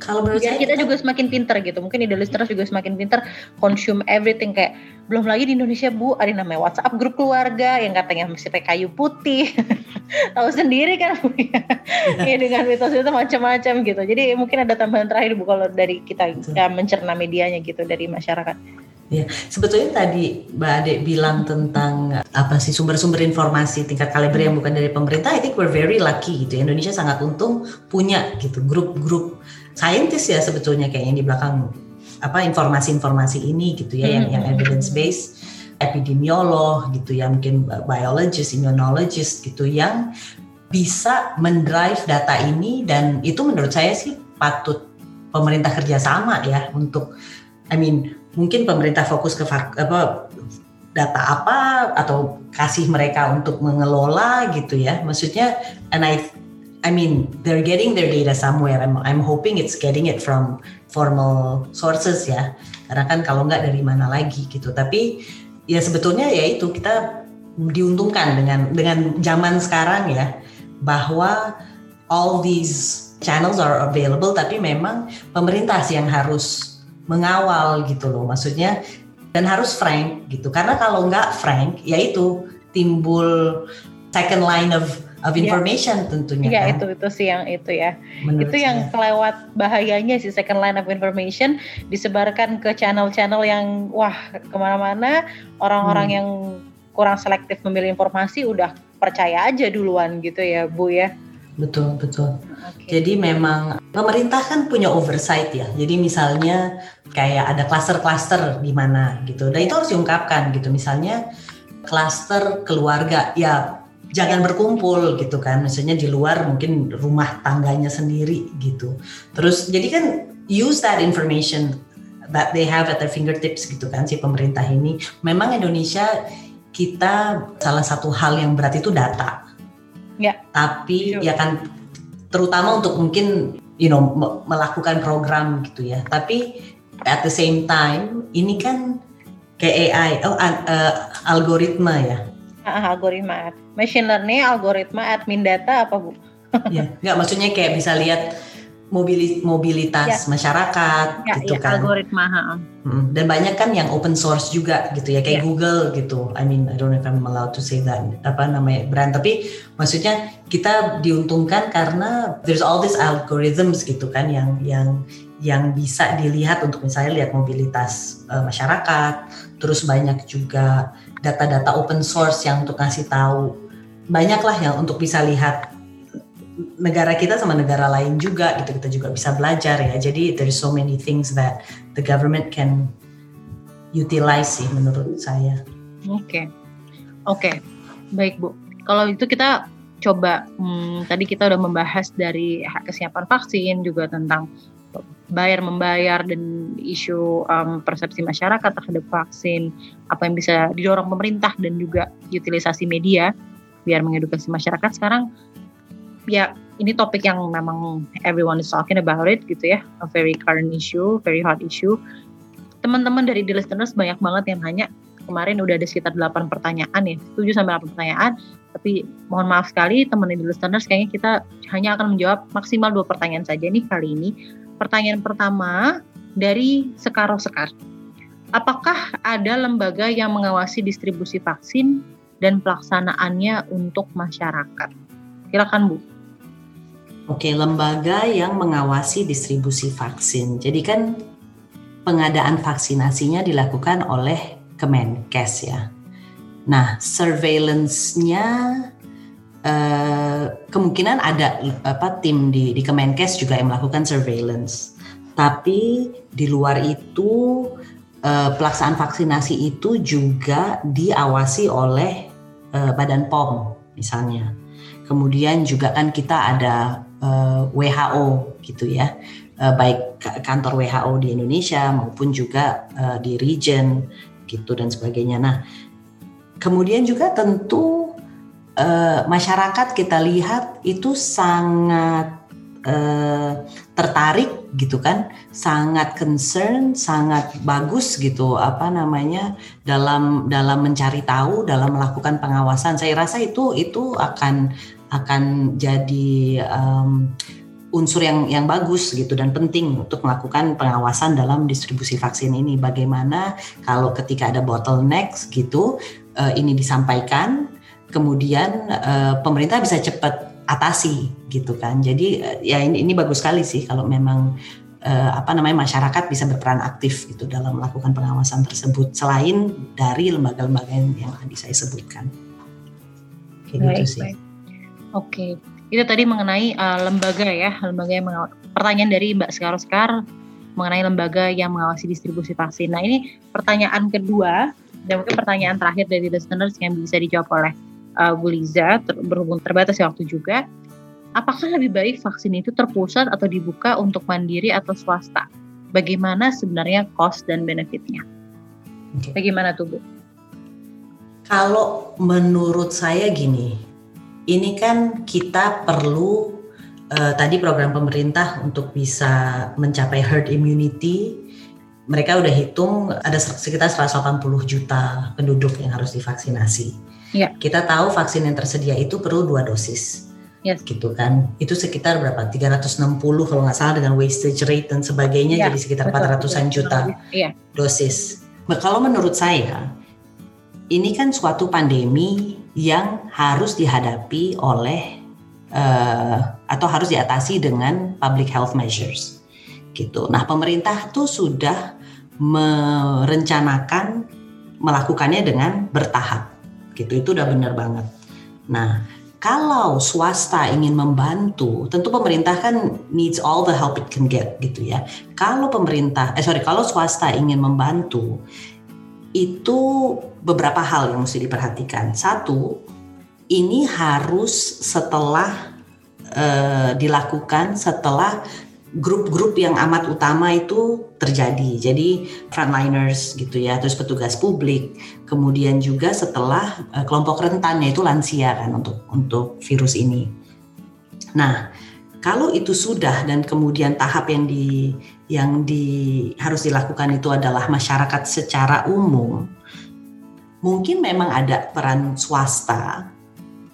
S8: Kalau menurut saya
S7: kita juga semakin pinter gitu. Mungkin ide listeners juga semakin pinter consume everything kayak belum lagi di Indonesia Bu ada namanya WhatsApp grup keluarga yang katanya mesti pakai kayu putih. Tahu sendiri kan Bu ya. ya dengan mitos itu macam-macam gitu. Jadi mungkin ada tambahan terakhir Bu kalau dari kita ya, mencerna medianya gitu dari masyarakat.
S8: Ya, sebetulnya tadi Mbak Ade bilang tentang apa sih sumber-sumber informasi tingkat kaliber yang bukan dari pemerintah. I think we're very lucky gitu. Indonesia sangat untung punya gitu grup-grup saintis ya sebetulnya kayaknya di belakang apa informasi-informasi ini gitu ya yang yang evidence based epidemiolog gitu ya mungkin biologist, immunologist gitu yang bisa mendrive data ini dan itu menurut saya sih patut pemerintah kerjasama ya untuk I mean mungkin pemerintah fokus ke apa data apa atau kasih mereka untuk mengelola gitu ya. Maksudnya and I I mean they're getting their data somewhere. I'm I'm hoping it's getting it from formal sources ya. Karena kan kalau nggak dari mana lagi gitu. Tapi ya sebetulnya ya itu kita diuntungkan dengan dengan zaman sekarang ya bahwa all these channels are available tapi memang pemerintah sih yang harus mengawal gitu loh maksudnya dan harus frank gitu karena kalau nggak frank ya itu timbul second line of of
S7: Iya.
S8: information tentunya
S7: Iya
S8: kan
S7: itu itu sih yang itu ya.
S8: menurut
S7: itu yang
S8: saya.
S7: kelewat bahayanya sih second line of information disebarkan ke channel-channel yang wah ke mana-mana orang-orang
S8: Hmm.
S7: yang kurang selektif memilih informasi udah percaya aja duluan gitu ya Bu ya.
S8: Betul betul
S7: Oke.
S8: Jadi memang pemerintah kan punya oversight ya. Jadi misalnya kayak ada klaster-klaster di mana gitu. Dan itu harus diungkapkan gitu. Misalnya klaster keluarga ya jangan berkumpul gitu kan. Misalnya di luar mungkin rumah tangganya sendiri gitu. Terus jadi kan use that information that they have at their fingertips gitu kan si pemerintah ini. Memang Indonesia kita salah satu hal yang berat itu data.
S7: Ya.
S8: Tapi
S7: Sure.
S8: ya kan terutama untuk mungkin you know me- melakukan program gitu ya. Tapi at the same time ini kan kayak AI, oh eh, algoritma ya.
S7: Ah, algoritma, machine learning, algoritma, admin data apa Bu?
S8: ya, nggak maksudnya kayak bisa lihat mobili- mobilitas masyarakat
S7: Ya,
S8: gitu
S7: ya,
S8: kan.
S7: algoritma. ha, ha.
S8: Mm, Dan banyak kan yang open source juga gitu ya kayak
S7: Ya.
S8: Google gitu. I mean I don't know if I'm allowed to say that apa namanya brand tapi maksudnya kita diuntungkan karena there's all these algorithms gitu kan yang yang yang bisa dilihat untuk misalnya lihat mobilitas eh, masyarakat. Terus banyak juga data-data open source yang untuk ngasih tahu banyaklah yang untuk bisa lihat negara kita sama negara lain juga gitu kita juga bisa belajar ya. Jadi there's so many things that the government can utilize sih menurut saya.
S7: Oke, oke, baik Bu. Kalau itu kita coba, hmm, tadi kita udah membahas dari kesiapan vaksin juga tentang bayar membayar dan isu um, persepsi masyarakat terhadap vaksin, apa yang bisa didorong pemerintah dan juga utilisasi media biar mengedukasi masyarakat. Sekarang ya ini topik yang memang everyone is talking about it gitu ya, a very current issue, very hot issue. Teman-teman dari The Listeners banyak banget yang nanya kemarin udah ada sekitar 8 pertanyaan ya, 7 sampai 8 pertanyaan. Tapi mohon maaf sekali teman di listeners kayaknya kita hanya akan menjawab maksimal dua pertanyaan saja nih kali ini. Pertanyaan pertama dari Sekaro Sekar. Apakah ada lembaga yang mengawasi distribusi vaksin dan pelaksanaannya untuk masyarakat? Silakan Bu.
S8: Oke, lembaga yang mengawasi distribusi vaksin. Jadi kan pengadaan vaksinasinya dilakukan oleh Kemenkes ya. Nah, surveillance-nya eh, kemungkinan ada apa tim di di Kemenkes juga yang melakukan surveillance. Tapi di luar itu eh, pelaksanaan vaksinasi itu juga diawasi oleh eh, Badan POM misalnya. Kemudian juga kan kita ada eh, WHO gitu ya, Eh, baik ka- kantor WHO di Indonesia maupun juga eh, di region gitu dan sebagainya. Nah, kemudian juga tentu eh, masyarakat kita lihat itu sangat uh, tertarik gitu kan, sangat concern, sangat bagus gitu apa namanya dalam dalam mencari tahu, dalam melakukan pengawasan. Saya rasa itu itu akan akan jadi um, unsur yang yang bagus gitu dan penting untuk melakukan pengawasan dalam distribusi vaksin ini. Bagaimana kalau ketika ada bottlenecks gitu uh, ini disampaikan, kemudian uh, pemerintah bisa cepat atasi gitu kan. Jadi uh, ya ini ini bagus sekali sih kalau memang uh, apa namanya masyarakat bisa berperan aktif gitu dalam melakukan pengawasan tersebut selain dari lembaga-lembaga yang, yang tadi saya sebutkan.
S7: Kayak gitu baik, gitu sih. Baik. Oke, itu tadi mengenai uh, lembaga ya, lembaga yang pertanyaan dari Mbak Sekar Sekar mengenai lembaga yang mengawasi distribusi vaksin. Nah ini pertanyaan kedua dan mungkin pertanyaan terakhir dari listeners yang bisa dijawab oleh uh, Bu Liza ter berhubung terbatas waktu juga. Apakah lebih baik vaksin itu terpusat atau dibuka untuk mandiri atau swasta? Bagaimana sebenarnya cost dan benefitnya? Bagaimana tuh Bu?
S8: Kalau menurut saya gini, ini kan kita perlu uh, tadi program pemerintah untuk bisa mencapai herd immunity. Mereka udah hitung ada sekitar 180 juta penduduk yang harus divaksinasi. Ya. Kita tahu vaksin yang tersedia itu perlu dua dosis. Yes. gitu kan itu sekitar berapa 360 kalau nggak salah dengan wastage rate dan sebagainya ya, jadi sekitar 400-an juta ya. dosis. Nah, kalau menurut saya ini kan suatu pandemi yang harus dihadapi oleh uh, atau harus diatasi dengan public health measures gitu. Nah, pemerintah tuh sudah merencanakan melakukannya dengan bertahap gitu. Itu udah benar banget. Nah, kalau swasta ingin membantu, tentu pemerintah kan needs all the help it can get gitu ya. Kalau pemerintah, eh sorry, kalau swasta ingin membantu, itu beberapa hal yang mesti diperhatikan. Satu, ini harus setelah uh, dilakukan setelah grup-grup yang amat utama itu terjadi. Jadi frontliners gitu ya, terus petugas publik, kemudian juga setelah uh, kelompok rentan yaitu lansia kan untuk untuk virus ini. Nah, kalau itu sudah dan kemudian tahap yang di yang di harus dilakukan itu adalah masyarakat secara umum, mungkin memang ada peran swasta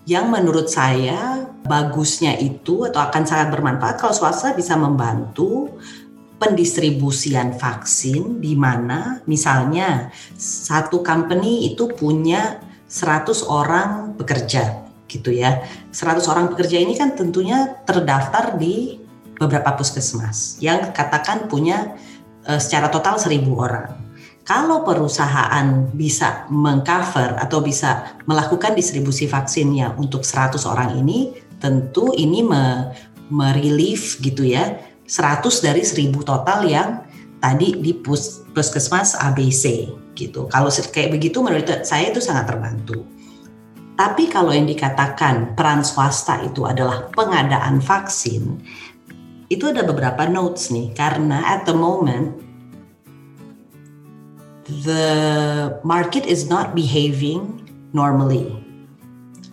S8: yang menurut saya bagusnya itu atau akan sangat bermanfaat kalau swasta bisa membantu pendistribusian vaksin di mana misalnya satu company itu punya 100 orang bekerja gitu ya. 100 orang pekerja ini kan tentunya terdaftar di beberapa puskesmas yang katakan punya uh, secara total 1000 orang. Kalau perusahaan bisa mengcover atau bisa melakukan distribusi vaksinnya untuk 100 orang ini, tentu ini me, merelief gitu ya 100 dari 1000 total yang tadi di pus, puskesmas ABC gitu. Kalau kayak begitu menurut saya itu sangat terbantu. Tapi kalau yang dikatakan peran swasta itu adalah pengadaan vaksin, itu ada beberapa notes nih karena at the moment the market is not behaving normally.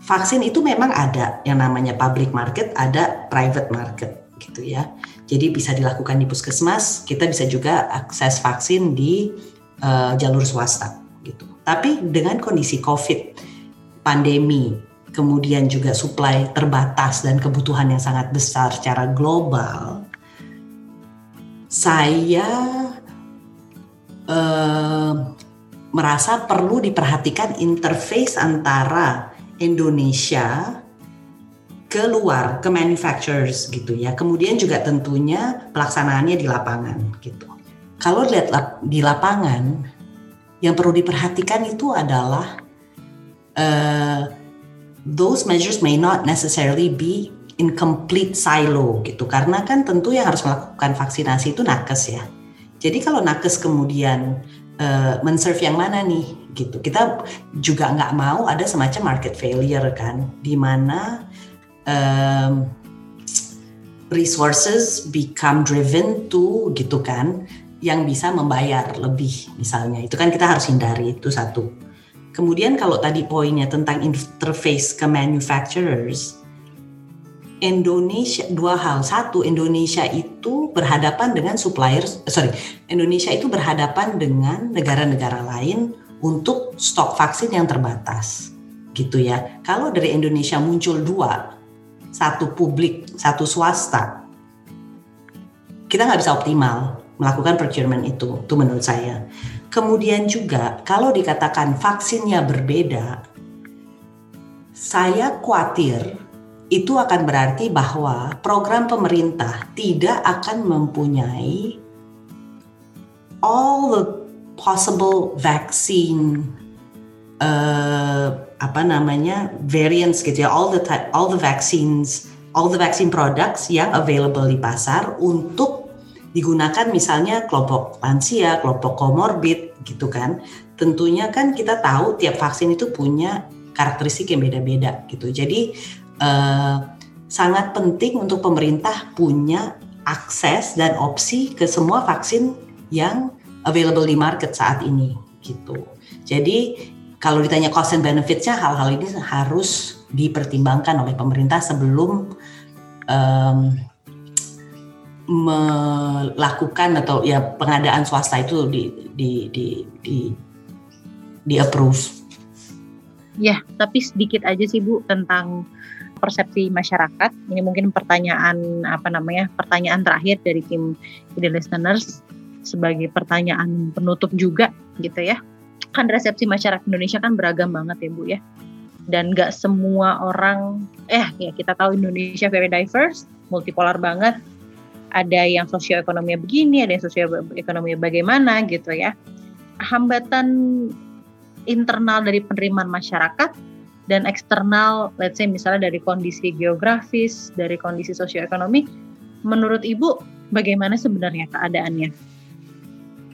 S8: Vaksin itu memang ada yang namanya public market, ada private market gitu ya. Jadi bisa dilakukan di puskesmas, kita bisa juga akses vaksin di uh, jalur swasta gitu. Tapi dengan kondisi COVID pandemi, kemudian juga supply terbatas dan kebutuhan yang sangat besar secara global, saya eh, merasa perlu diperhatikan interface antara Indonesia keluar ke manufacturers gitu ya. Kemudian juga tentunya pelaksanaannya di lapangan gitu. Kalau lihat di lapangan, yang perlu diperhatikan itu adalah uh, those measures may not necessarily be in complete silo gitu karena kan tentu yang harus melakukan vaksinasi itu nakes ya. Jadi kalau nakes kemudian uh, menserve yang mana nih gitu, kita juga nggak mau ada semacam market failure kan, di mana um, resources become driven to gitu kan, yang bisa membayar lebih misalnya itu kan kita harus hindari itu satu. Kemudian kalau tadi poinnya tentang interface ke manufacturers, Indonesia dua hal. Satu, Indonesia itu berhadapan dengan supplier, sorry, Indonesia itu berhadapan dengan negara-negara lain untuk stok vaksin yang terbatas, gitu ya. Kalau dari Indonesia muncul dua, satu publik, satu swasta, kita nggak bisa optimal melakukan procurement itu, itu menurut saya. Kemudian juga kalau dikatakan vaksinnya berbeda, saya khawatir itu akan berarti bahwa program pemerintah tidak akan mempunyai all the possible vaccine uh, apa namanya variants gitu ya all the all the vaccines all the vaccine products yang available di pasar untuk digunakan misalnya kelompok lansia, kelompok komorbid gitu kan. Tentunya kan kita tahu tiap vaksin itu punya karakteristik yang beda-beda gitu. Jadi uh, sangat penting untuk pemerintah punya akses dan opsi ke semua vaksin yang available di market saat ini gitu. Jadi kalau ditanya cost and benefitsnya hal-hal ini harus dipertimbangkan oleh pemerintah sebelum um, melakukan atau ya pengadaan swasta itu di di di di, di approve.
S7: Ya, tapi sedikit aja sih Bu tentang persepsi masyarakat. Ini mungkin pertanyaan apa namanya? Pertanyaan terakhir dari tim The Listeners sebagai pertanyaan penutup juga gitu ya. Kan resepsi masyarakat Indonesia kan beragam banget ya Bu ya. Dan gak semua orang, eh ya kita tahu Indonesia very diverse, multipolar banget. Ada yang sosioekonominya begini, ada yang sosioekonominya bagaimana gitu ya. Hambatan internal dari penerimaan masyarakat dan eksternal, let's say misalnya dari kondisi geografis, dari kondisi sosioekonomi, menurut Ibu bagaimana sebenarnya keadaannya?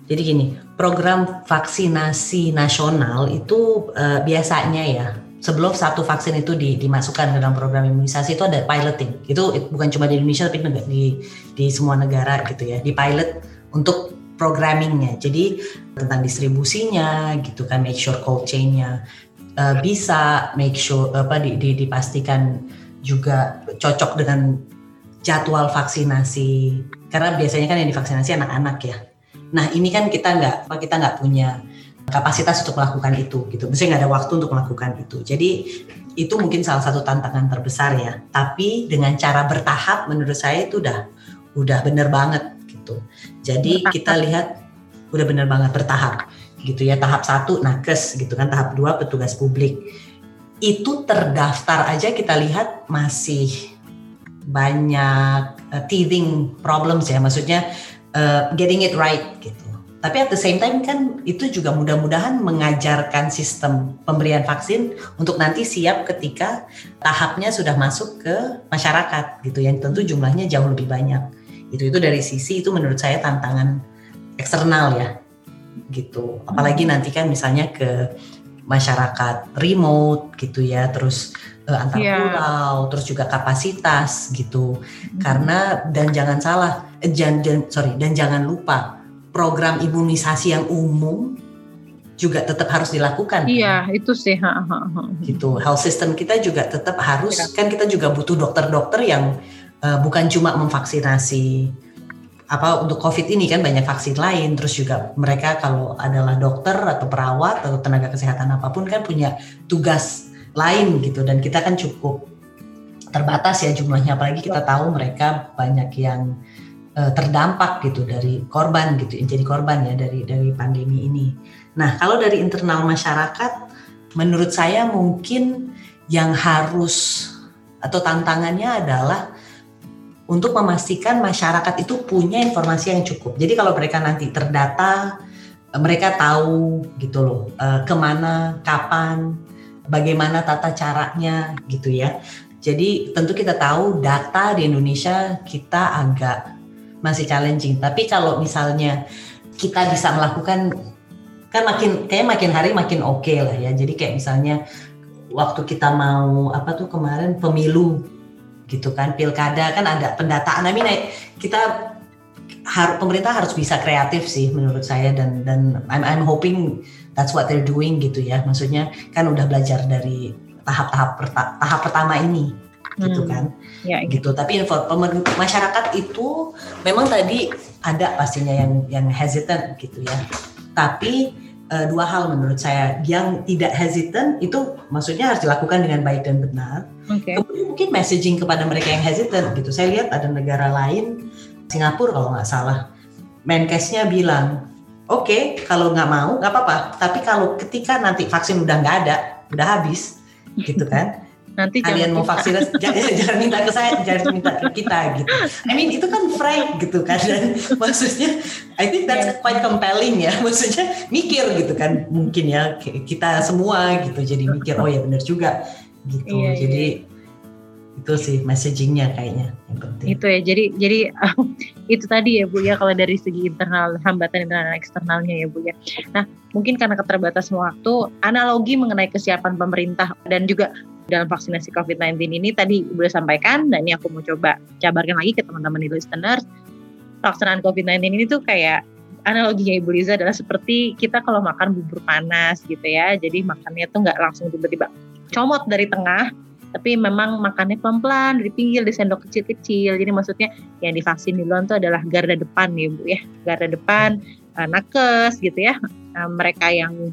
S8: Jadi gini, program vaksinasi nasional itu uh, biasanya ya sebelum satu vaksin itu di, dimasukkan ke dalam program imunisasi itu ada piloting. Itu bukan cuma di Indonesia tapi di di semua negara gitu ya. Di pilot untuk programmingnya. Jadi tentang distribusinya gitu kan, make sure cold chainnya uh, bisa make sure apa di, di, dipastikan juga cocok dengan jadwal vaksinasi karena biasanya kan yang divaksinasi anak-anak ya. Nah ini kan kita nggak kita nggak punya kapasitas untuk melakukan itu gitu. Maksudnya nggak ada waktu untuk melakukan itu. Jadi itu mungkin salah satu tantangan terbesar ya. Tapi dengan cara bertahap menurut saya itu udah udah bener banget gitu. Jadi bertahap. kita lihat udah bener banget bertahap gitu ya tahap satu nakes gitu kan tahap dua petugas publik itu terdaftar aja kita lihat masih banyak uh, teething problems ya maksudnya uh, getting it right gitu tapi at the same time kan itu juga mudah-mudahan mengajarkan sistem pemberian vaksin untuk nanti siap ketika tahapnya sudah masuk ke masyarakat gitu yang tentu jumlahnya jauh lebih banyak itu itu dari sisi itu menurut saya tantangan eksternal ya gitu. Apalagi nanti kan misalnya ke masyarakat remote gitu ya, terus uh, antar yeah. pulau, terus juga kapasitas gitu. Hmm. Karena dan jangan salah, eh, jangan, sorry dan jangan lupa program imunisasi yang umum juga tetap harus dilakukan.
S7: Iya, kan? itu sih. Ha,
S8: ha, ha. Gitu. Health system kita juga tetap harus ya. kan kita juga butuh dokter-dokter yang uh, bukan cuma memvaksinasi apa untuk COVID ini kan banyak vaksin lain terus juga mereka kalau adalah dokter atau perawat atau tenaga kesehatan apa pun kan punya tugas lain gitu dan kita kan cukup terbatas ya jumlahnya apalagi kita tahu mereka banyak yang uh, terdampak gitu dari korban gitu jadi korban ya dari dari pandemi ini. Nah kalau dari internal masyarakat menurut saya mungkin yang harus atau tantangannya adalah untuk memastikan masyarakat itu punya informasi yang cukup. Jadi kalau mereka nanti terdata, mereka tahu gitu loh uh, ke mana, kapan, bagaimana tata caranya gitu ya. Jadi tentu kita tahu data di Indonesia kita agak masih challenging. Tapi kalau misalnya kita bisa melakukan kan makin kayak makin hari makin oke okay lah ya. Jadi kayak misalnya waktu kita mau apa tuh kemarin pemilu gitu kan pilkada kan ada pendataan I mean kita har, pemerintah harus bisa kreatif sih menurut saya dan dan I'm, I'm hoping that's what they're doing gitu ya maksudnya kan udah belajar dari tahap-tahap tahap pertama ini gitu
S7: Hmm.
S8: kan.
S7: Ya,
S8: gitu. Tapi info masyarakat itu memang tadi ada pastinya yang yang hesitant gitu ya. Tapi eh, dua hal menurut saya. Yang tidak hesitant itu maksudnya harus dilakukan dengan baik dan benar.
S7: Oke.
S8: kemudian mungkin messaging kepada mereka yang hesitant gitu. Saya lihat ada negara lain Singapura kalau nggak salah. Menkesnya bilang oke kalau nggak mau nggak apa-apa. Tapi kalau ketika nanti vaksin udah nggak ada udah habis gitu kan
S7: Nanti
S8: kalian
S7: jangan
S8: mau
S7: kita-
S8: vaksin jangan, jangan minta ke saya jangan minta ke kita gitu. I mean itu kan frank gitu kan. Dan maksudnya I think that's quite compelling ya. Maksudnya mikir gitu kan mungkin ya kita semua gitu. Jadi mikir oh ya benar juga gitu.
S7: Iya, iya.
S8: jadi itu sih messagingnya kayaknya yang penting.
S7: Itu ya jadi jadi itu tadi ya bu ya kalau dari segi internal hambatan internal dan eksternalnya ya bu ya. Nah mungkin karena keterbatasan waktu analogi mengenai kesiapan pemerintah dan juga dalam vaksinasi COVID-19 ini tadi udah sampaikan dan ini aku mau coba jabarkan lagi ke teman-teman di listeners. Pelaksanaan COVID-19 ini tuh kayak analoginya Ibu Liza adalah seperti kita kalau makan bubur panas gitu ya jadi makannya tuh nggak langsung tiba-tiba comot dari tengah tapi memang makannya pelan-pelan dari pinggir di sendok kecil-kecil. Jadi maksudnya yang divaksin duluan itu adalah garda depan ya bu ya. Garda depan eh, nakes gitu ya. Eh, mereka yang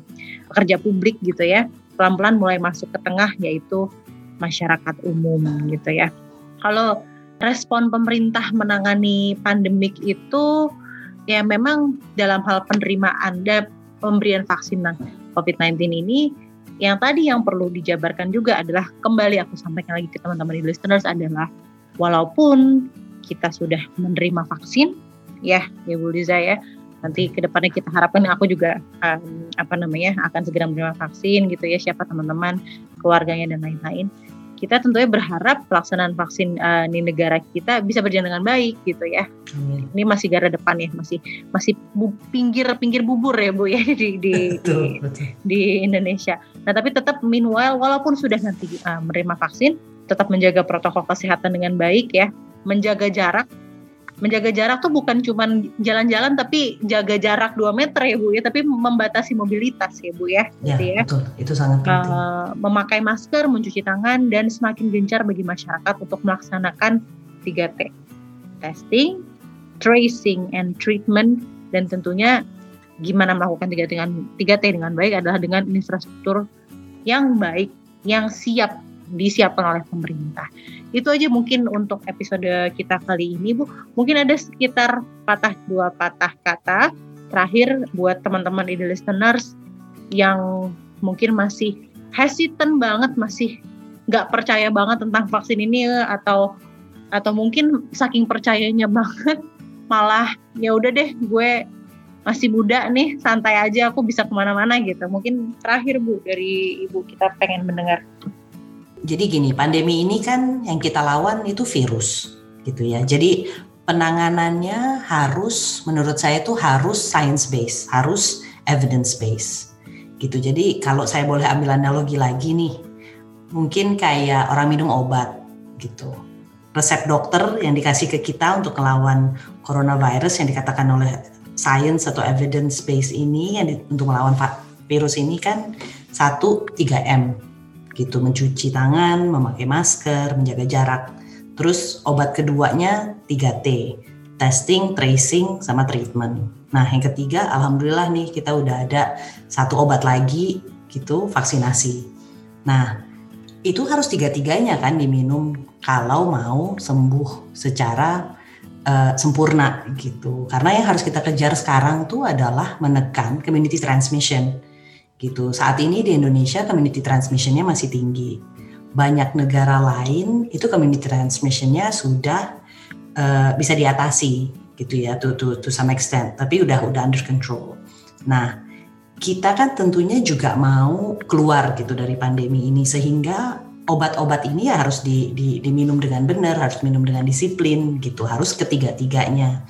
S7: pekerja publik gitu ya. Pelan-pelan mulai masuk ke tengah yaitu masyarakat umum gitu ya. Kalau respon pemerintah menangani pandemik itu ya memang dalam hal penerimaan dan pemberian vaksin COVID-19 ini yang tadi yang perlu dijabarkan juga adalah kembali aku sampaikan lagi ke teman-teman di listeners adalah walaupun kita sudah menerima vaksin ya ya Bu Liza ya nanti ke depannya kita harapkan aku juga um, apa namanya akan segera menerima vaksin gitu ya siapa teman-teman keluarganya dan lain-lain kita tentunya berharap pelaksanaan vaksin uh, di negara kita bisa berjalan dengan baik gitu ya
S8: Amin.
S7: ini masih garda depan ya masih masih bu, pinggir pinggir bubur ya bu ya di di, di,
S8: betul
S7: di Indonesia. Nah, tapi tetap meanwhile walaupun sudah nanti uh, menerima vaksin, tetap menjaga protokol kesehatan dengan baik ya, menjaga jarak. Menjaga jarak tuh bukan cuma jalan-jalan tapi jaga jarak 2 meter ya Bu ya, tapi membatasi mobilitas ya Bu ya.
S8: ya
S7: Gitu ya.
S8: betul itu sangat penting
S7: Uh, memakai masker, mencuci tangan dan semakin gencar bagi masyarakat untuk melaksanakan 3T. Testing, tracing and treatment dan tentunya gimana melakukan 3T dengan 3T dengan baik adalah dengan infrastruktur yang baik, yang siap disiapkan oleh pemerintah. Itu aja mungkin untuk episode kita kali ini, Bu. Mungkin ada sekitar patah dua patah kata terakhir buat teman-teman di listeners yang mungkin masih hesitant banget, masih nggak percaya banget tentang vaksin ini atau atau mungkin saking percayanya banget malah ya udah deh gue masih muda nih santai aja aku bisa ke mana-mana gitu mungkin terakhir bu dari ibu kita pengen mendengar
S8: Jadi gini, pandemi ini kan yang kita lawan itu virus, gitu ya. Jadi penanganannya harus, menurut saya itu harus science based, harus evidence based, gitu. Jadi kalau saya boleh ambil analogi lagi nih, mungkin kayak orang minum obat, gitu. Resep dokter yang dikasih ke kita untuk melawan coronavirus yang dikatakan oleh science atau evidence based ini yang di- untuk melawan virus ini kan satu 3M gitu mencuci tangan, memakai masker, menjaga jarak. Terus obat keduanya 3T, testing, tracing, sama treatment. Nah yang ketiga, alhamdulillah nih kita udah ada satu obat lagi gitu vaksinasi. Nah itu harus tiga-tiganya kan diminum kalau mau sembuh secara uh, sempurna gitu. Karena yang harus kita kejar sekarang tuh adalah menekan community transmission gitu. Saat ini di Indonesia community transmissionnya masih tinggi. Banyak negara lain itu community transmissionnya sudah uh, bisa diatasi gitu ya to, to, to some extent. Tapi udah udah under control. Nah kita kan tentunya juga mau keluar gitu dari pandemi ini sehingga obat-obat ini ya harus di, di, diminum dengan benar, harus minum dengan disiplin gitu, harus ketiga-tiganya.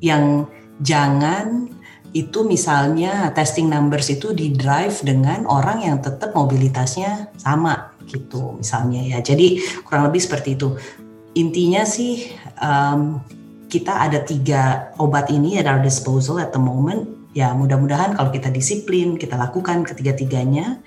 S8: Yang jangan itu misalnya testing numbers itu di drive dengan orang yang tetap mobilitasnya sama gitu misalnya ya. Jadi kurang lebih seperti itu. Intinya sih um, kita ada tiga obat ini at our disposal at the moment. Ya mudah-mudahan kalau kita disiplin kita lakukan ketiga-tiganya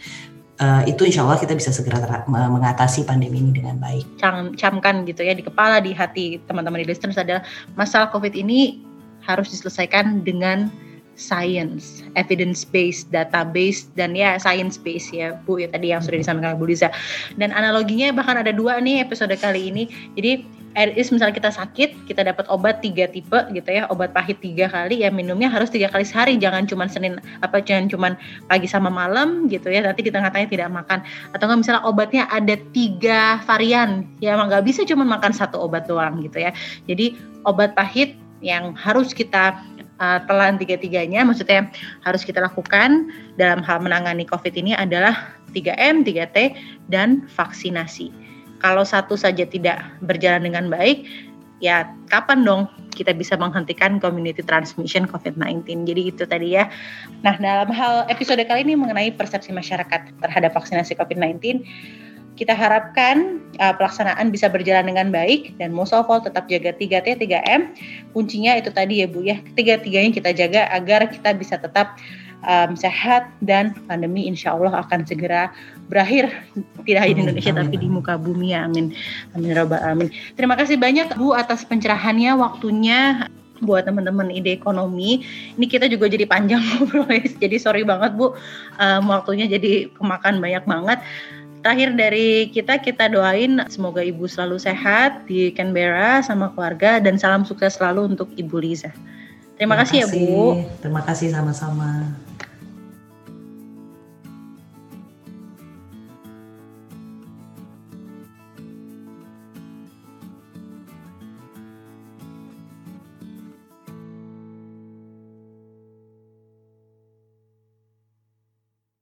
S8: uh, itu insya Allah kita bisa segera mengatasi pandemi ini dengan baik.
S7: Cam camkan gitu ya di kepala, di hati teman-teman di listeners adalah masalah COVID ini harus diselesaikan dengan science, evidence based, database dan ya science based ya Bu ya tadi yang sudah disampaikan Bu Liza. Dan analoginya bahkan ada dua nih episode kali ini. Jadi is misalnya kita sakit, kita dapat obat tiga tipe gitu ya, obat pahit tiga kali ya minumnya harus tiga kali sehari, jangan cuma senin apa jangan cuma pagi sama malam gitu ya, nanti di tengah-tengah tidak makan. Atau nggak misalnya obatnya ada tiga varian, ya emang nggak bisa cuma makan satu obat doang gitu ya. Jadi obat pahit yang harus kita uh, telan tiga-tiganya, maksudnya harus kita lakukan dalam hal menangani COVID ini adalah 3M, 3T, dan vaksinasi. Kalau satu saja tidak berjalan dengan baik, ya kapan dong kita bisa menghentikan community transmission COVID-19. Jadi itu tadi ya. Nah, dalam hal episode kali ini mengenai persepsi masyarakat terhadap vaksinasi COVID-19, kita harapkan uh, pelaksanaan bisa berjalan dengan baik dan most of all tetap jaga 3T, 3M. Kuncinya itu tadi ya Bu ya, tiga-tiganya kita jaga agar kita bisa tetap um, sehat dan pandemi insya Allah akan segera berakhir. Tidak hanya di Indonesia amin, tapi di muka bumi. Ya amin amin robbal amin terima kasih banyak Bu atas pencerahannya waktunya buat teman-teman ide ekonomi. Ini kita juga jadi panjang ngobrol jadi sorry banget Bu. Um, waktunya jadi kemakan banyak banget terakhir dari kita kita doain semoga ibu selalu sehat di Canberra sama keluarga dan salam sukses selalu untuk ibu Liza. Terima, Terima kasih, kasih ya Bu.
S8: Terima kasih sama-sama.